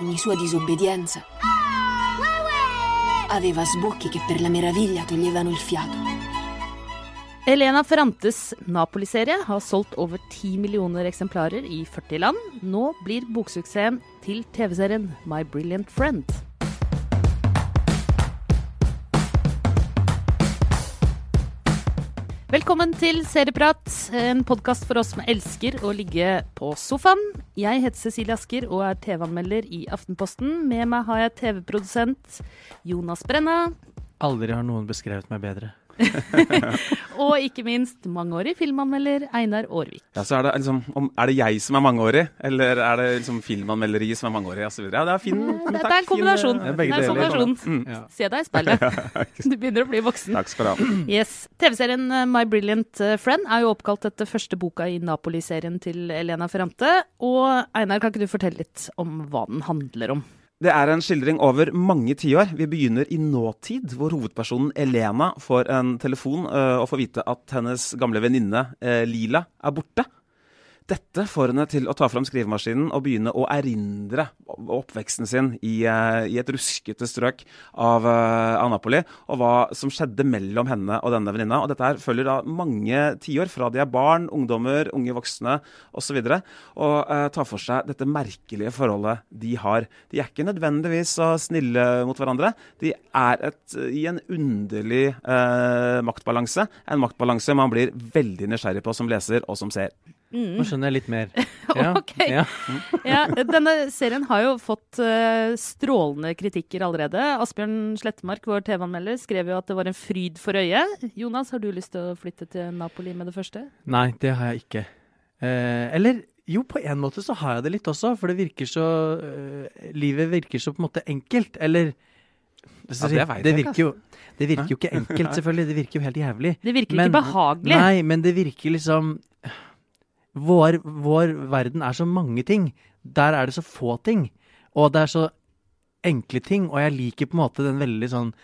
ogni sua disobbedienza, aveva sbocchi che per la meraviglia toglievano il fiato. Elena Ferrantes Napoli-serie har solgt over 10 millioner eksemplarer i 40 land. Nå blir boksuksessen til TV-serien My Brilliant Friend. Velkommen til Serieprat, en podkast for oss som elsker å ligge på sofaen. Jeg heter Cecilie Asker og er TV-anmelder i Aftenposten. Med meg har jeg TV-produsent Jonas Brenna. Aldri har noen beskrevet meg bedre. og ikke minst mangeårig filmanmelder Einar Aarvik. Ja, så er det, liksom, om, er det jeg som er mangeårig, eller er det liksom filmanmelderi som er mangeårig? Ja, ja, det er fin, mm, det, det er en kombinasjon. Fin, det er en kombinasjon. Mm. Ja. Se deg i speilet. Du begynner å bli voksen. Takk skal du ha. Yes. TV-serien eh, My Brilliant eh, Friend er jo oppkalt etter første boka i Napoli-serien til Elena Ferrante. Og Einar, kan ikke du fortelle litt om hva den handler om? Det er en skildring over mange tiår. Vi begynner i nåtid, hvor hovedpersonen Elena får en telefon uh, og får vite at hennes gamle venninne uh, Lila er borte. Dette får henne til å ta fram skrivemaskinen og begynne å erindre oppveksten sin i, uh, i et ruskete strøk av, Anapoli, av, Napoli, og hva som skjedde mellom henne og denne venninna. Og dette her følger da mange tiår, fra de er barn, ungdommer, unge voksne osv., og, og uh, tar for seg dette merkelige forholdet de har. De er ikke nødvendigvis så snille mot hverandre. De er et, i en underlig maktbalanse. En maktbalanse man blir veldig nysgjerrig på som leser og som ser. Mm. Nå skjønner jeg litt mer. Ja. ok. Ja. ja. denne serien har jo fått uh, strålende kritikker allerede. Asbjørn Slettemark, vår TV-anmelder, skrev jo at det var en fryd for øyet. Jonas, har du lyst til å flytte til Napoli med det første? Nei, det har jeg ikke. Uh, eller jo, på en måte så har jeg det litt også, for det virker så uh, Livet virker så på en måte enkelt. Eller ja, det, det, virker jo, det virker jo ikke enkelt, selvfølgelig. Det virker jo helt jævlig. Det virker men, ikke behagelig. Nei, men det virker liksom vår, vår, verden er så mange ting. Der er det så få ting. Og det er så enkle ting. Og jeg liker på en måte den veldig sånn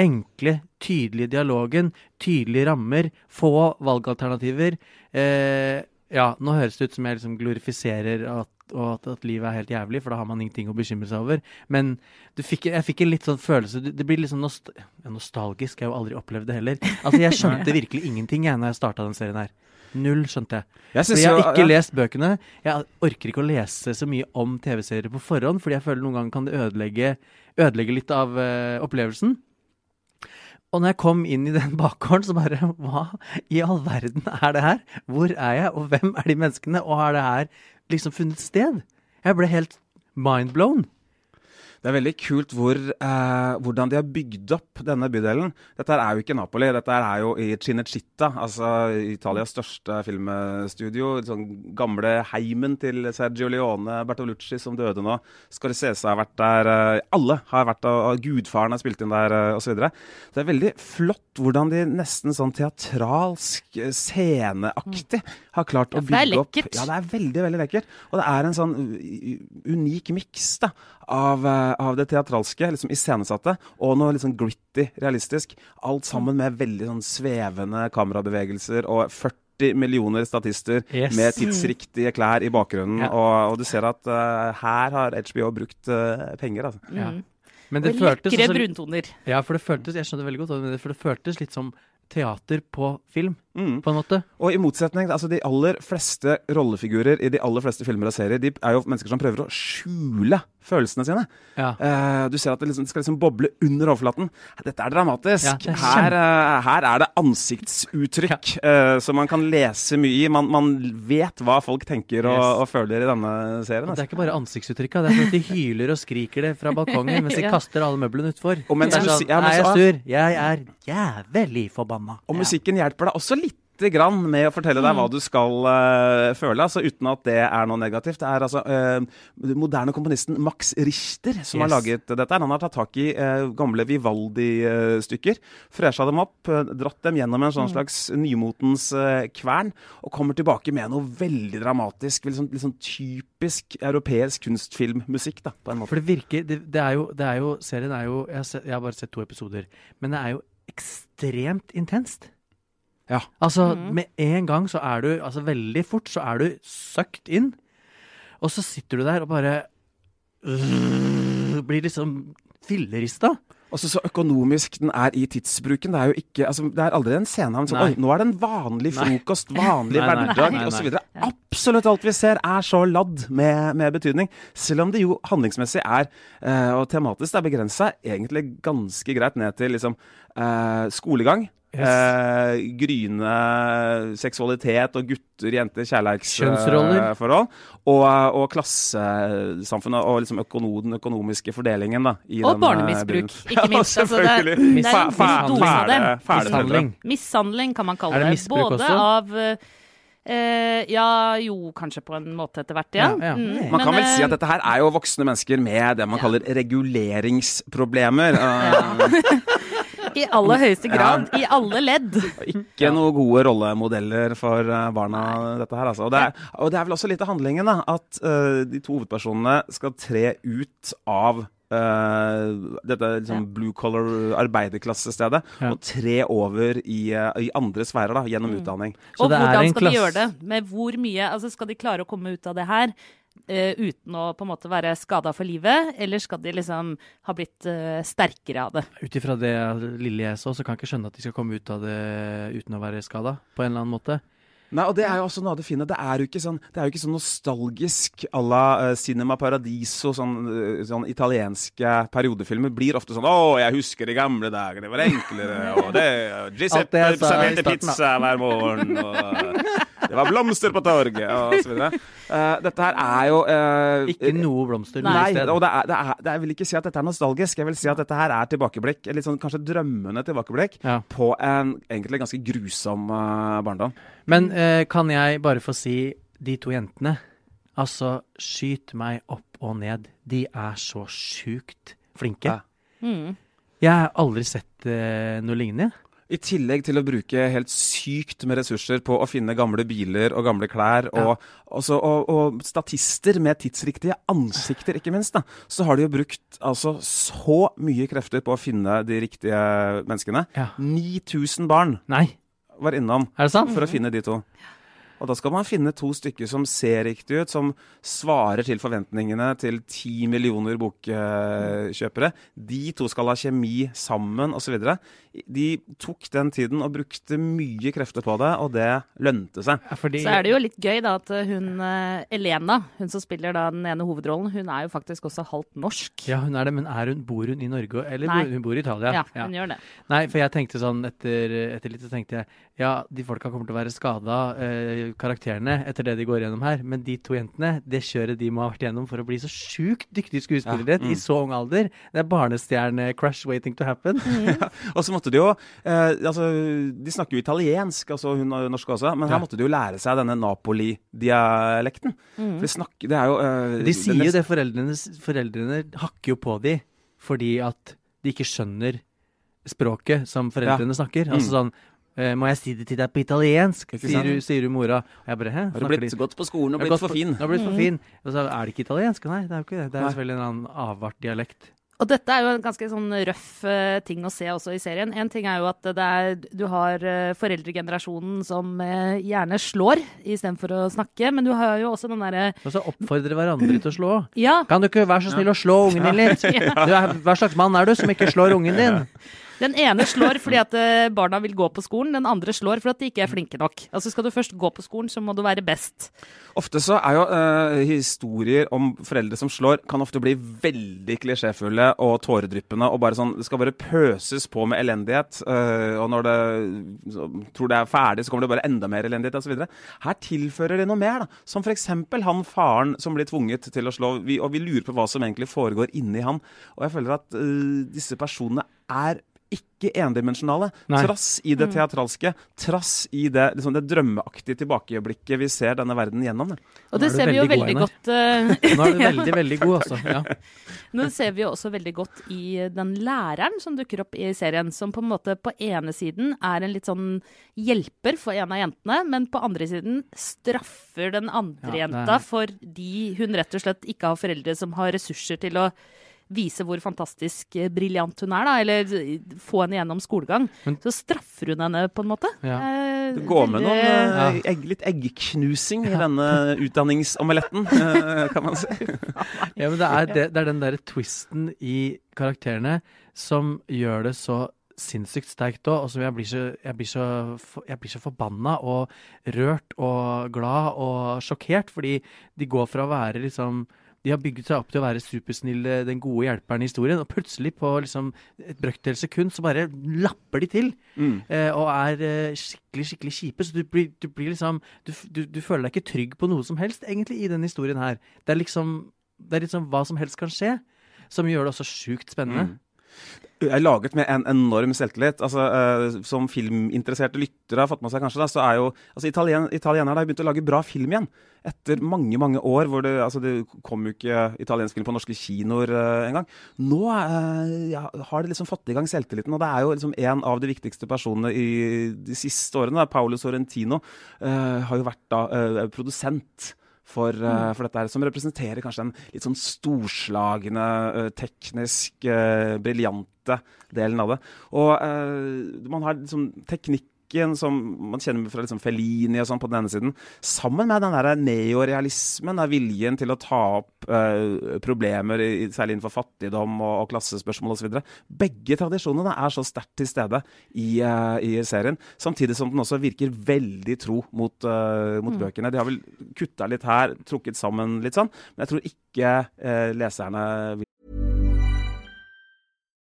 enkle, tydelige dialogen. Tydelige rammer. Få valgalternativer. Eh, ja, nå høres det ut som jeg liksom glorifiserer at, at, at, livet er helt jævlig, for da har man ingenting å bekymre seg over. Men fikk, jeg fikk en litt sånn følelse Det blir litt sånn nost nostalgisk. Jeg har jo aldri opplevd det heller. Altså, Jeg skjønte virkelig ingenting jeg når jeg starta den serien her. Null, skjønte jeg. Jeg, jeg har ikke ja. lest bøkene. Jeg orker ikke å lese så mye om TV-serier på forhånd, fordi jeg føler noen ganger kan det ødelegge, ødelegge litt av uh, opplevelsen. Og når jeg kom inn i den bakgården, så bare Hva i all verden er det her? Hvor er jeg, og hvem er de menneskene? Og har det her liksom funnet sted? Jeg ble helt mindblown. Det er veldig kult hvor, eh, hvordan de har bygd opp denne bydelen. Dette er jo ikke Napoli, dette er jo i Cinecitta, altså Italias største filmstudio. Sånn gamle heimen til Sergio Leone, Bertolucci som døde nå. Scarcesa har vært der. Eh, alle har vært der, og Gudfaren har spilt inn der, eh, osv. Det er veldig flott hvordan de nesten sånn teatralsk, eh, sceneaktig har klart å bygge opp Ja, det er veldig, veldig lekkert. Og det er en sånn unik miks av av det teatralske, liksom iscenesatte, og noe litt sånn gritty, realistisk. Alt sammen med veldig sånn svevende kamerabevegelser og 40 millioner statister yes. med tidsriktige klær i bakgrunnen. Ja. Og, og, du ser at uh, her har HBO brukt uh, penger, altså. Ja. Mm. Men det og føltes lekre bruntoner. Ja, for det føltes jeg skjønner veldig godt, for det føltes litt som teater på film, mm. på en måte. Og i motsetning, altså de aller fleste rollefigurer i de aller fleste filmer og serier, de er jo mennesker som prøver å skjule følelsene sine. Ja. Uh, du ser at det, liksom, det, skal liksom boble under overflaten. Dette er dramatisk. Ja, det er her, uh, her, er det ansiktsuttrykk ja. uh, som man kan lese mye i. Man, man vet hva folk tenker og, yes. og føler i denne serien. Altså. Det er ikke bare ansiktsuttrykka, det er sånn at de hyler og skriker det fra balkongen mens de kaster alle møblene utfor. Og mens, ja. er sånn, er jeg sur? Jeg er jævlig forbanna forbanna. Og musikken hjelper deg også litt grann med å fortelle deg hva mm. du skal uh, føle, altså uten at det er noe negativt. Det er altså uh, moderne komponisten Max Richter som yes. har laget dette. Han har tatt tak i uh, gamle Vivaldi-stykker, fresha dem opp, dratt dem gjennom en sånn mm. slags nymotens kvern, og kommer tilbake med noe veldig dramatisk, liksom, liksom typisk europeisk kunstfilmmusikk, da, på en måte. For det virker det, det, er jo, det er jo Serien er jo jeg har, sett, jeg har bare sett to episoder, men det er jo ekstremt intenst. Ja. Altså, mm. med en gang så er du Altså, veldig fort så er du søkt inn. Og så sitter du der og bare øh, øh, blir liksom fillerista. Også så økonomisk den er i tidsbruken. Det er jo ikke, altså, det er aldri en scene av sånn nå er det en vanlig frokost, Nei, vanlig hverdag osv. Absolutt alt vi ser er så ladd med, med betydning. Selv om det jo handlingsmessig er, eh, og tematisk det er begrensa, egentlig ganske greit ned til liksom eh, skolegang. Yes. Eh, gryende seksualitet og gutter, jenter, kjærlighetsforhold. Og, og klassesamfunnet og liksom økono, den økonomiske fordelingen. Da, i Og denne barnemisbruk, ikke minst. Ja, Altså, det, det er en Mishandling. Mishandling kan man kalle det det. Både også? av Uh, Ja, jo, kanskje på en måte etter hvert, ja. Ja, ja. Mm, Man kan men, vel si eh, at dette her er jo voksne mennesker med det man Ja. kaller reguleringsproblemer. Uh, I aller høyeste grad. I alle ledd. ikke noen gode rollemodeller for uh, barna, dette her. Altså. Og, det er, og det er vel også litt av handlingen, da. At uh, de to hovedpersonene skal tre ut av uh, dette liksom, blue collar arbeiderklassestedet Ja. og tre over i, uh, i andre sfærer da, gjennom Mm. utdanning. Så og det er hvordan en skal de gjøre det? Med hvor mye Altså, skal de klare å komme ut av det her? Eh, uten å på en måte være skada for livet, eller skal de liksom ha blitt uh, sterkere av det? Ut ifra det lille jeg så, så kan jeg ikke skjønne at de skal komme ut av det uten å være skada, på en eller annen måte. Nei, og Det er jo også noe av det fine. Det er jo ikke sånn, det er jo ikke sånn nostalgisk à la uh, Cinema Paradiso, sånn, uh, sånn italienske periodefilmer. Blir ofte sånn 'Å, jeg husker de gamle dager, det var enklere', og det det Giuseppe serverte pizza hver morgen, og det var blomster på torget, og så videre. Eh, dette her er jo uh, Ikke noe blomster noe Nei, sted. og det er, det er, det er, jeg vil ikke si at dette er nostalgisk. Jeg vil si at dette her er tilbakeblikk. Litt sånn kanskje drømmende tilbakeblikk Ja. på en egentlig ganske grusom eh, barndom. Men eh, kan jeg bare få si de to jentene? Altså, skyt meg opp og ned. De er så sjukt flinke. Ja. Mm. Jeg har aldri sett eh, noe lignende. I tillegg til å bruke helt sykt med ressurser på å finne gamle biler og gamle klær, og, også, og, og statister med tidsriktige ansikter, ikke minst, da, så har de jo brukt altså så mye krefter på å finne de riktige menneskene. Ja. 9000 barn Nei, var innom er det sant? for å finne de to. Og da skal man finne to stykker som ser riktig ut, som svarer til forventningene til ti millioner bokkjøpere. De to skal ha kjemi sammen, osv. De tok den tiden og brukte mye krefter på det, og det lønte seg. Ja, fordi, Så er det jo litt gøy da at hun eh, Elena, hun som spiller da den ene hovedrollen, hun er jo faktisk også halvt norsk. Ja, hun er det, men er hun, bor hun i Norge? Eller Nei. hun bor i Italia? Ja, hun gjør det. Nei, for jeg tenkte sånn etter, etter litt så tenkte jeg ja, de folka kommer til å være skada, eh, karakterene, etter det de går gjennom her. Men de to jentene, det kjøret de må ha vært gjennom for å bli så sjukt dyktige skuespillere Ja, mm. i så ung alder. Det er barnestjerne-crash waiting to happen. Og så måtte de jo eh, altså, De snakker jo italiensk, altså hun er jo norsk også, men her Ja. måtte de jo lære seg denne Napoli-dialekten. For de snakker, det er jo eh, De sier jo det, foreldrene, foreldrene hakker jo på de fordi at de ikke skjønner språket som foreldrene snakker. Altså sånn må jeg si det til deg på italiensk? Sier du, sier du mora. Og jeg bare hæ? Har du blitt så godt på skolen og blitt for fin? Har blitt for fin. Og så er det ikke italiensk? Nei, det er jo ikke det. Det er selvfølgelig en annen avart dialekt. Og dette er jo en ganske sånn røff uh, ting å se også i serien. En ting er jo at det er, du har uh, foreldregenerasjonen som uh, gjerne slår istedenfor å snakke, men du har jo også den derre Og så oppfordre hverandre til å slå. Ja, Kan du ikke være så snill å slå ungen din litt? Du er, hva slags mann er du som ikke slår ungen din? Den ene slår fordi at eh, barna vil gå på skolen, den andre slår fordi at de ikke er flinke nok. Altså skal du først gå på skolen, så må du være best. Ofte så er jo eh, historier om foreldre som slår, kan ofte bli veldig klisjéfulle og tåredryppende. og bare sånn, Det skal bare pøses på med elendighet. eh, og når det tror det er ferdig, så kommer det bare enda mer elendighet osv. Her tilfører de noe mer, da. Som f.eks. han faren som blir tvunget til å slå. Vi, og vi lurer på hva som egentlig foregår inni han. Og jeg føler at eh, disse personene er ikke endimensjonale. Nei. Trass i det teatralske, trass i det, liksom det drømmeaktige tilbakeblikket vi ser denne verden gjennom. Det. Og det er ser vi jo veldig god, godt uh... Nå er du veldig, veldig god, altså. Ja. Nå ser vi jo også veldig godt i den læreren som dukker opp i serien, som på en måte på ene siden er en litt sånn hjelper for en av jentene, men på andre siden straffer den andre Ja, jenta fordi hun rett og slett ikke har foreldre som har ressurser til å vise hvor fantastisk eh, briljant hun er, da, eller få henne gjennom skolegang, Men- så straffer hun henne på en måte. Ja. Eh, Det går med noen veldig- eh, egg, litt eggknusing i denne utdanningsomeletten, kan man si. Ja, men det er, det, det er den derre twisten i karakterene som gjør det så sinnssykt sterkt òg, og som jeg blir så, jeg blir så, jeg blir så forbanna og rørt og glad og sjokkert, fordi de går fra å være liksom de har bygget seg opp til å være supersnille, den gode hjelperen i historien, og plutselig på liksom et brøkdel sekund så bare lapper de til. Mm. Eh, og er eh, skikkelig, skikkelig kjipe. Så du blir, du blir liksom du, du, du føler deg ikke trygg på noe som helst, egentlig, i denne historien her. Det er liksom Det er liksom hva som helst kan skje, som gjør det også sjukt spennende. Mm. Er laget med en enorm selvtillit. Altså, uh, som filminteresserte lyttere har fått med seg kanskje, da, så er jo altså, italien, Italienerne har begynt å lage bra film igjen. Etter mange mange år hvor det, altså, det kom jo ikke italiensk film på norske kinoer uh, engang. Nå uh, ja, har de liksom fått i gang selvtilliten, og det er jo liksom en av de viktigste personene i de siste årene. Da. Paolo Sorrentino har jo vært da produsent for, eh, for dette her, som representerer kanskje den litt sånn storslagne, eh, teknisk uh, briljante delen av det. Og eh, man har liksom teknikken som man kjenner fra liksom Fellini og sånn på den ene siden, sammen med den der neorealismen der viljen til å ta opp eh, problemer, i, særlig innenfor fattigdom og, og klassespørsmål osv. Begge tradisjonene er så sterkt til stede i, eh, i serien, samtidig som den også virker veldig tro mot, eh, mot bøkene. De har vel kutta litt her, trukket sammen litt sånn, men jeg tror ikke leserne vil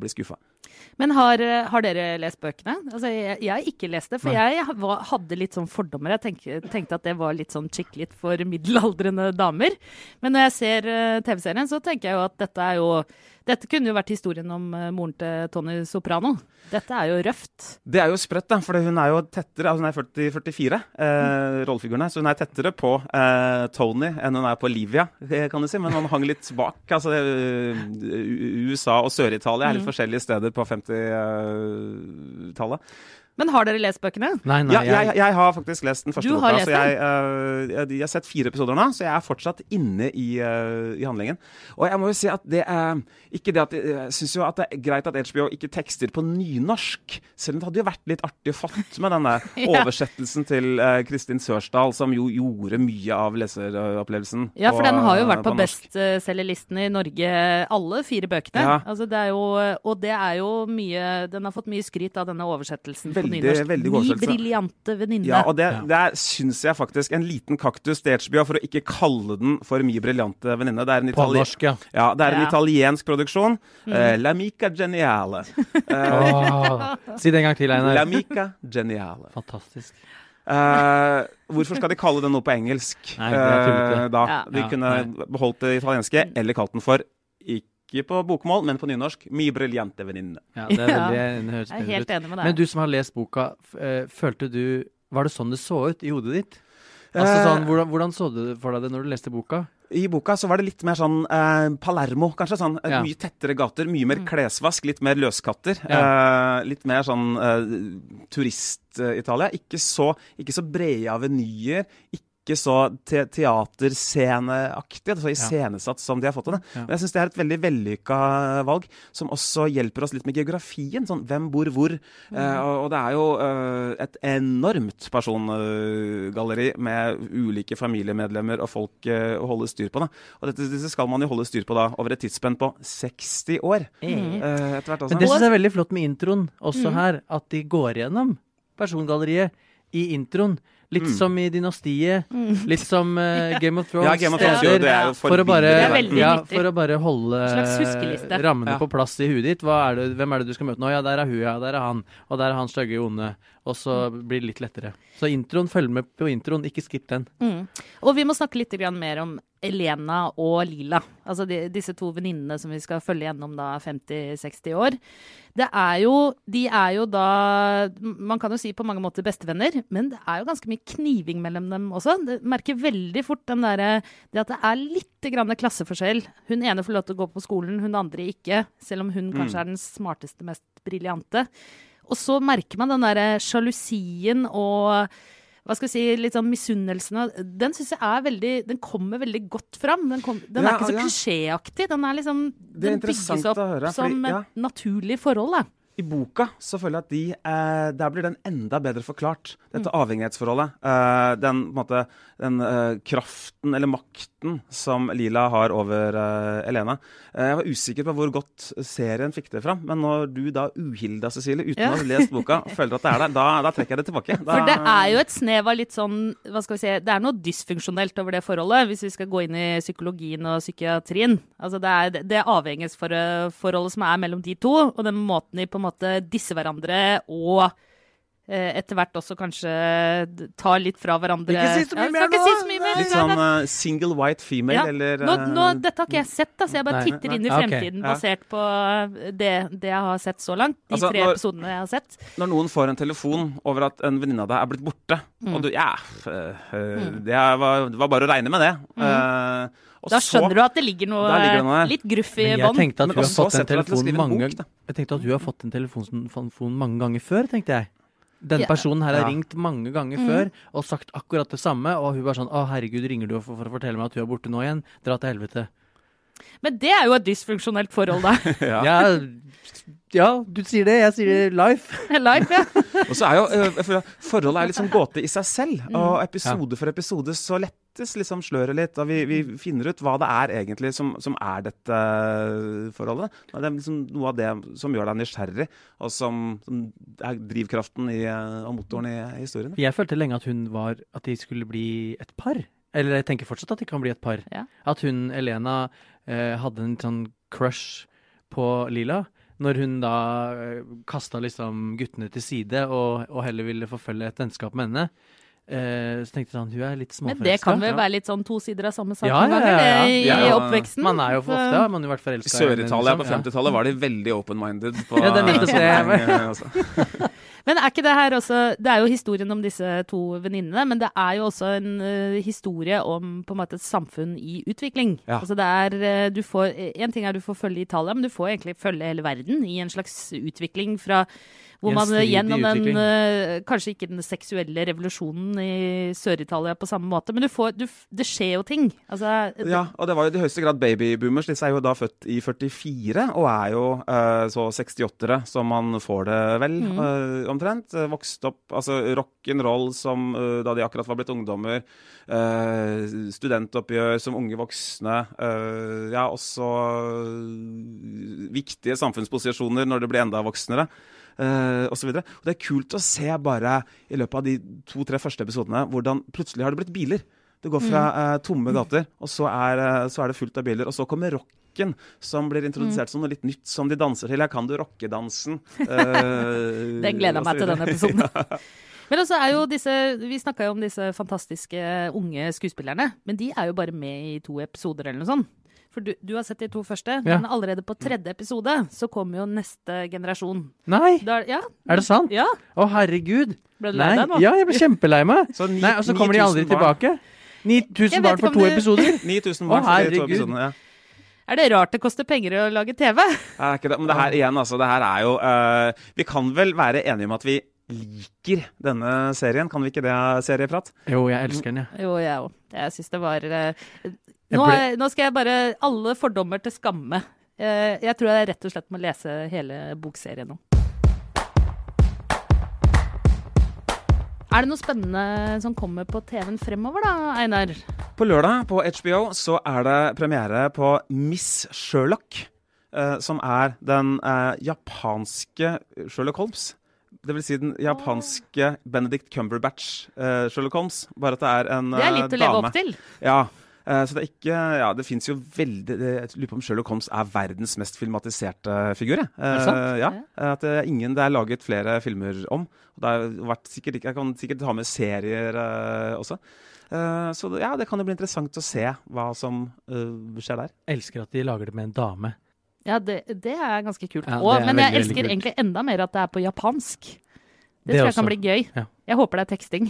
Bli skuffa. Men har, har dere lest bøkene? Altså, jeg, jeg har ikke lest det, for jeg var, hadde litt sånn fordommer. Jeg tenkte, tenkte at det var litt sånn chick litt for middelaldrende damer. Men når jeg ser uh, TV-serien, så tenker jeg jo at dette er jo Dette kunne jo vært historien om eh, moren til Tony Soprano. Dette er jo røft. Det er jo sprøtt, da, for hun er jo tettere altså Hun er 40, 44, eh, rollefiguren her, så hun er tettere på eh, Tony enn hun er på Livia, eh, kan du si. Men han hang litt bak. Altså, USA og Sør-Italia er litt forskjellige steder på 50-tallet. Men har dere lest bøkene? Nei, nei, Ja, jeg, jeg har faktisk lest den første boka. lest Så jeg, uh, jeg, jeg har sett fire episoder nå, så jeg er fortsatt inne i, uh, i handlingen. Og jeg må jo si at det er ikke det at Jeg syns jo at det er greit at HBO ikke tekster på nynorsk. Selv om det hadde jo vært litt artig å fått med denne Ja. oversettelsen til uh, Kristin Sørsdal, som jo gjorde mye av leseropplevelsen. Ja, for på- den har jo vært på, på bestselgerlisten i Norge, alle fire bøkene. Ja. Altså, det er jo, og det er jo mye Den har fått mye skryt av denne oversettelsen Veldig, nynorsk. veldig oversettelse. briljante venninne. Ja, og det, det syns jeg faktisk En liten kaktus til for å ikke kalle den for mye briljante venninne. Det er en, itali norsk, ja. ja, det er en Ja. italiensk produksjon. Mm. Uh, La mica geniale. Uh, Åh. Si det en gang til, La mica geniale. Fantastisk. Uh, hvorfor skal de kalle den noe på engelsk? Nei, det er. Eh, da, Ja. De kunne beholdt det italienske, eller kalt den for ikke på bokmål, men på nynorsk. Mi briljante venninne. Ja, det er Ja. veldig, det høres Jeg er helt enig med deg. Men du som har lest boka, eh, følte du Var det sånn det så ut i hodet ditt? Altså Eh, sånn, hvordan, hvordan så du for deg det når du leste boka? I boka så var det litt mer sånn eh, Palermo, kanskje. sånn eh, Ja. Mye tettere gater, mye mer klesvask, litt mer løskatter. Ja. Eh, litt mer sånn eh, turist-Italia. Ikke, så- ikke så brede avenyer. Ikke så te teatersceneaktig, så iscenesatt som de har fått det. Ja. Men jeg syns det er et veldig vellykka valg, som også hjelper oss litt med geografien. Sånn hvem bor hvor. Eh, og, og det er jo eh, et enormt persongalleri med ulike familiemedlemmer og folk eh, å holde styr på. Da. Og dette, disse skal man jo holde styr på da over et tidsspenn på 60 år. Mm. eh, etter hvert også. Men det syns jeg er veldig flott med introen også Mm. her. At de går gjennom persongalleriet i introen. Litt Mm. som i Dynastiet. Litt som uh, Game of Thrones. Ja, Game of Thrones, steder. jo, det er jo for å bare, Det er ja, for å bare holde rammene Ja. på plass i huet ditt. Hva er det, hvem er det du skal møte nå? Ja, der er hun, ja, der er han. Og der er han stygge onde. Og så blir det litt lettere. Så introen, følg med på introen, ikke skipp den. Mm. Og vi må snakke litt mer om Elena og Lila. Altså de, disse to venninnene som vi skal følge gjennom da 50-60 år. Det er jo, de er jo da Man kan jo si på mange måter bestevenner, men det er jo ganske mye kniving mellom dem også. Det merker veldig fort den derre Det at det er litt grann klasseforskjell. Hun ene får lov til å gå på skolen, hun andre ikke. Selv om hun kanskje er den smarteste, mest briljante. Og så merker man den derre sjalusien og hva skal jeg si, litt sånn misunnelsen Den syns jeg er veldig Den kommer veldig godt fram. Den, kom, den Ja, er ikke så ja. klisjéaktig. Den er liksom Den bygges opp høre, fordi- som et naturlig forhold, da. I boka så føler jeg at de, eh, der blir den enda bedre forklart. Dette Mm. avhengighetsforholdet. Eh, den, på en måte, den eh, kraften eller makten som Lila har over eh, Elena. Eh, jeg var usikker på hvor godt serien fikk det fram, men når du da uhilda, Cecilie, uten Ja. å ha lest boka, føler at det er der, da, da trekker jeg det tilbake. Da, For det er jo et snev av litt sånn Hva skal vi si Det er noe dysfunksjonelt over det forholdet, hvis vi skal gå inn i psykologien og psykiatrien. Altså det er det avhengighetsforholdet som er mellom de to, og den måten de på en måte disser hverandre og eh, etter hvert også kanskje ta litt fra hverandre. Ikke si så mye mer nå! si mye mer. Litt sånn uh, single white female, Ja. eller Nå, eh, nå, dette har ikke jeg sett, da, så jeg bare Nei. titter inn i fremtiden okay. basert på det, det jeg har sett så langt. De Altså, tre når- episodene jeg har sett. Når noen får en telefon over at en venninne av deg er blitt borte, Mm. og du Ja, øh, øh, det, var, det var bare å regne med det. Mm. Mm. Da så- skjønner du at det ligger noe ligger det noe. litt gruff i Men jeg bånn. tenkte at hun har fått en telefon mange bok. Jeg tenkte at hun har fått en telefon, mange ganger før, tenkte jeg. Denne personen her har Ja. ringt mange ganger Mm. før og sagt akkurat det samme, og hun var sånn 'Å, herregud, ringer du for, for å fortelle meg at hun er borte nå igjen?' Dra til helvete. Men det er jo et dysfunksjonelt forhold, da. Ja. ja, du sier det, jeg sier det live. Life, ja. Og så er jo at Forholdet er litt sånn gåte i seg selv. Mm. Og episode for episode så lettes liksom sløret litt. Og vi, vi finner ut hva det er egentlig som, som er dette øh, forholdet. Og Det er liksom noe av det som gjør deg nysgjerrig, og som, som er drivkraften i, øh, og motoren i historien. Jeg følte lenge at hun var At de skulle bli et par. Eller jeg tenker fortsatt at de kan bli et par. Ja. At hun, Elena, eh, hadde en sånn crush på Lila. Når hun da eh, kasta liksom guttene til side og, og heller ville forfølge et vennskap med henne. Eh, så tenkte jeg sånn, hun er litt småforelska. Men det kan vel være litt sånn to sider av samme sak Ja, ja, ja, ja, i oppveksten. Man er jo for ofte har man jo vært I forelska. Sør-Italia på 50-tallet var de veldig open-minded. på- Ja, det er nettopp det. Men er ikke det her også Det er jo historien om disse to venninnene, men det er jo også en uh, historie om på en måte et samfunn i utvikling. Ja. Altså det er eh, du får En ting er du får følge Italia, men du får egentlig følge hele verden i en slags utvikling fra hvor man gjennom den eh, Kanskje ikke den seksuelle revolusjonen i Sør-Italia på samme måte, men du får du, Det skjer jo ting. Altså det- Ja, og det var jo i høyeste grad babyboomers. Disse er jo da født i 44 og er jo uh, så 68-ere som man får det vel, Mm. Eh, omtrent. Vokste Vokst opp altså rock'n'roll som eh, da de akkurat var blitt ungdommer. eh, studentoppgjør som unge voksne. eh, ja, også eh, viktige samfunnsposisjoner når de blir enda voksnere. Uh, og, så videre. og det er kult å se bare i løpet av de to-tre første episodene hvordan plutselig har det blitt biler. Det går fra uh, tomme gater, og så er, uh, så er, det fullt av biler. Og så kommer rocken, som blir introdusert mm. som noe litt nytt som de danser til. Jeg kan du rockedansen? Uh, Den gleder jeg meg til, denne episoden. ja. Men også er jo disse, Vi snakka jo om disse fantastiske unge skuespillerne. Men de er jo bare med i to episoder eller noe sånt. For du, du har sett de to første, ja. men allerede på tredje episode så kommer jo neste generasjon. Nei! Der, ja. Er det sant? Ja. Å, herregud. Ble du lei deg nå? Ja, jeg ble kjempelei meg. Nei, Og så kommer de aldri tilbake. 9000 barn for to episoder? 9000 barn for to episoder, ja. Er det rart det koster penger å lage TV? Det er ikke det. Men det her igjen, altså. Det her er jo uh, Vi kan vel være enige om at vi liker denne serien. Kan vi ikke det, serieprat? Jo, jeg elsker den, jeg. Jo, jeg òg. Jeg syns det var uh, nå, ble... nå, skal jeg bare Alle fordommer til skamme. Uh, jeg tror jeg rett og slett må lese hele bokserien nå. Er det noe spennende som kommer på TV-en fremover, da, Einar? På lørdag på HBO så er det premiere på Miss Sherlock. Eh, som er den japanske Sherlock Holmes. Det vil si den japanske Benedict Cumberbatch eh, Sherlock Holmes. Bare at det er en dame. Det er litt å leve opp til. Ja. Uh, så det er ikke Ja, det fins jo veldig Jeg lurer på om Sherlock Holmes er verdens mest filmatiserte figur. Uh, er det sant? Ja. At det er ingen det er laget flere filmer om. Og det har vært sikkert Jeg kan sikkert ha med serier også. så ja, det kan jo bli interessant å se hva som skjer der. Jeg elsker at de lager det med en dame. Ja, det, det er ganske kult. Ja, og, men jeg elsker egentlig enda mer at det er på japansk. Det, det tror jeg også. kan bli gøy. Ja. Jeg håper det er teksting.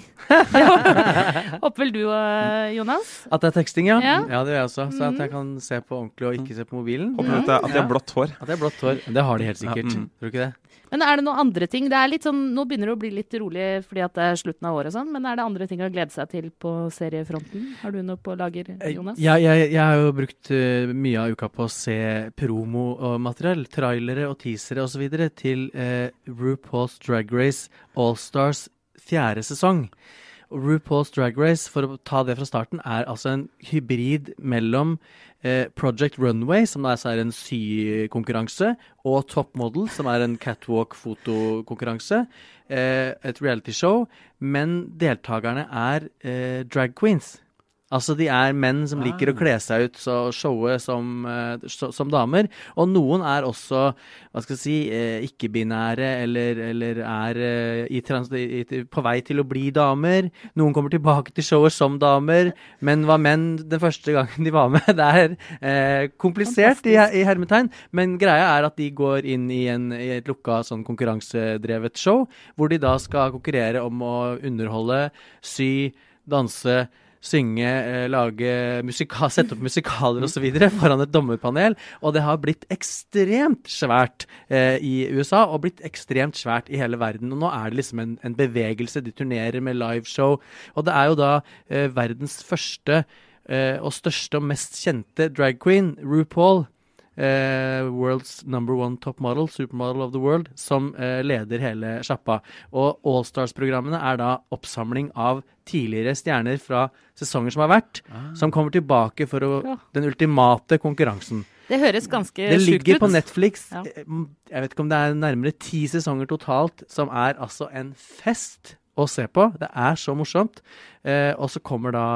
håper vel du, òg, Jonas? At det er teksting, ja. Ja, ja det gjør jeg også. Så at jeg mm. kan se på ordentlig og ikke se på mobilen. Håper at, at de har blått hår. At det er blått hår. Det har de helt sikkert. Mm. Tror du ikke det? Men er det noen andre ting? Det er litt sånn, Nå begynner det å bli litt rolig fordi at det er slutten av året, og sånn, men er det andre ting å glede seg til på seriefronten? Har du noe på lager, eh, Jonas? Ja, jeg, jeg har jo brukt uh, mye av uka på å se promo-materiell, trailere og teasere osv. til eh, RuPaul's Drag Race Allstars fjerde sesong. RuPaul's Drag Race, for å ta det fra starten, er altså en hybrid mellom eh, Project Runway, som er en sykonkurranse, og Top Model, som er en catwalk-fotokonkurranse. Eh, et realityshow. Men deltakerne er eh, drag queens. Altså, de er menn som liker å ah. kle seg ut og showe som, uh, som, damer. Og noen er også, hva skal jeg si, uh, ikke-binære eller, eller, er uh, i i, på vei til å bli damer. Noen kommer tilbake til showet som damer, men var menn den første gangen de var med. Det er komplisert i, i, hermetegn, men greia er at de går inn i, en, i et lukka sånn konkurransedrevet show, hvor de da skal konkurrere om å underholde, sy, danse synge, eh, lage musika, sette opp musikaler osv. foran et dommerpanel. Og det har blitt ekstremt svært eh, i USA, og blitt ekstremt svært i hele verden. Og nå er det liksom en, en bevegelse. De turnerer med liveshow. Og det er jo da eh, verdens første eh, og største og mest kjente drag queen, RuPaul, Uh, world's number one top model, supermodel of the world, som eh, leder hele sjappa. Og Allstars-programmene er da oppsamling av tidligere stjerner fra sesonger som har vært, ah. som kommer tilbake for å, ja. den ultimate konkurransen. Det høres ganske sjukt ut. Det ligger på Netflix. Ja. Eh, jeg vet ikke om det er nærmere ti sesonger totalt, som er altså en fest å se på. Det er så morsomt. Eh, og så kommer da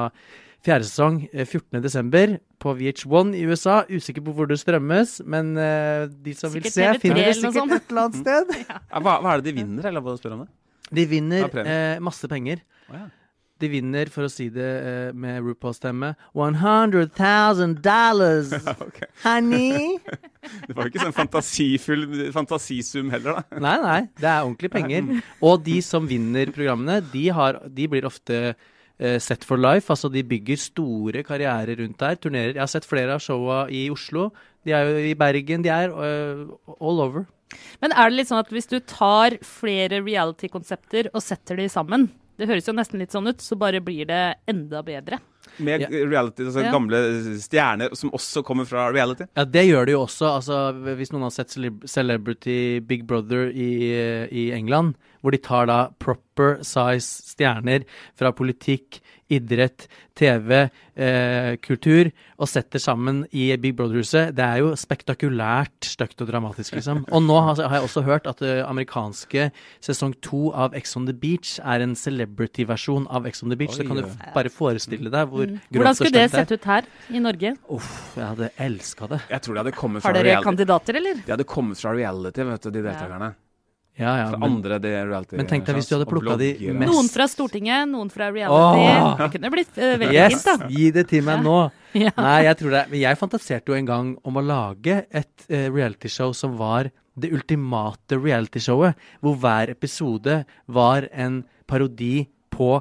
Fjerde sesong 14.12. Eh, på VH1 i USA. Usikker på hvor det strømmes, men uh, de som sikkert vil se, finner det sikkert et eller annet sted. ja. hva, hva, er det de vinner, eller hva spør om det? De vinner uh, masse penger. Oh, ja. De vinner, for å si det uh, med RuPaul-stemme, 100 000 dollars, okay. honey. det var jo ikke sånn fantasifull fantasisum heller, da. nei, nei. Det er ordentlige penger. Og de som vinner programmene, de, har, de blir ofte Set for Life. Altså de bygger store karrierer rundt der. Turnerer. Jeg har sett flere av showa i Oslo. De er jo i Bergen. De er uh, all over. Men er det litt sånn at hvis du tar flere reality-konsepter og setter de sammen, det høres jo nesten litt sånn ut, så bare blir det enda bedre? Med Ja. reality, altså Ja. gamle stjerner som også kommer fra reality. Ja, det gjør det jo også. Altså, hvis noen har sett Celebrity Big Brother i, i England, hvor de tar da proper size stjerner fra politikk, idrett, TV, eh, kultur, og setter sammen i Big Brother-huset. Det er jo spektakulært stygt og dramatisk, liksom. Og nå har, har jeg også hørt at det amerikanske sesong to av Ex on the Beach er en celebrity-versjon av Ex on the Beach. Oi, så kan du bare forestille deg hvor Hvordan grovt og skulle det skulle det sett ut her i Norge? Uff, jeg hadde elska det. Jeg tror de hadde kommet fra Har dere reality. kandidater, eller? De hadde kommet fra reality, vet du, de deltakerne. Ja, ja, ja, men- andre det er reality Men tenk deg hvis du hadde plukka de mest- Noen fra Stortinget, noen fra reality. Åh! Det kunne blitt uh, veldig Yes, fint, da. gi det til meg nå. Ja. Nei, jeg tror det. Men jeg fantaserte jo en gang om å lage et uh, realityshow som var det ultimate realityshowet, hvor hver episode var en parodi på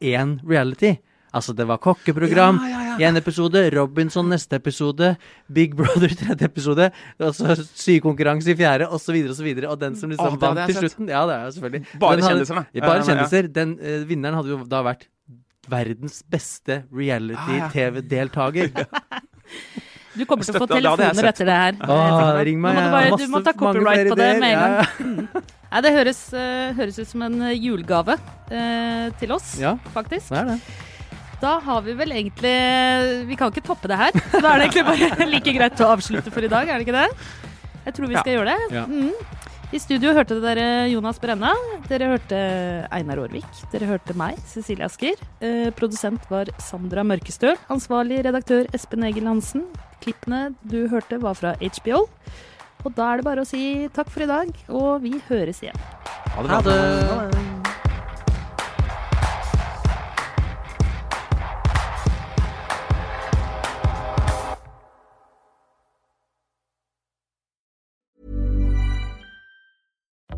én reality. Altså, det var kokkeprogram i en episode, Robinson neste episode, Big Brother tredje episode, og så sykonkurranse i fjerde, osv., osv. Og, og den som liksom oh, vant til slutten Ja, det er jo selvfølgelig. Bare kjendiser, da. bare Ja, ja, ja. kjendiser. Den uh, vinneren hadde jo da vært verdens beste reality-TV-deltaker. Du kommer til å få telefoner etter det her. Åh, ring meg. Nå må du, bare, du må ta copyright på det med en Ja, gang. Nei, det høres, eh, høres ut som en eh, julegave eh, til oss, Ja, faktisk. det er det. Da har vi vel egentlig Vi kan ikke toppe det her. Så da er det egentlig bare like greit å avslutte for i dag, er det ikke det? Jeg tror vi Ja. skal gjøre det. Ja. Mm. I studio hørte dere Jonas Brenna. Dere hørte Einar Aarvik. Dere hørte meg, Cecilie Asker. Eh, produsent var Sandra Mørkestøl. Ansvarlig redaktør Espen Egil Hansen. Klippene du hørte, var fra HBO. Og da er det bare å si takk for i dag, og vi høres igjen. Ha det Ha bra. det.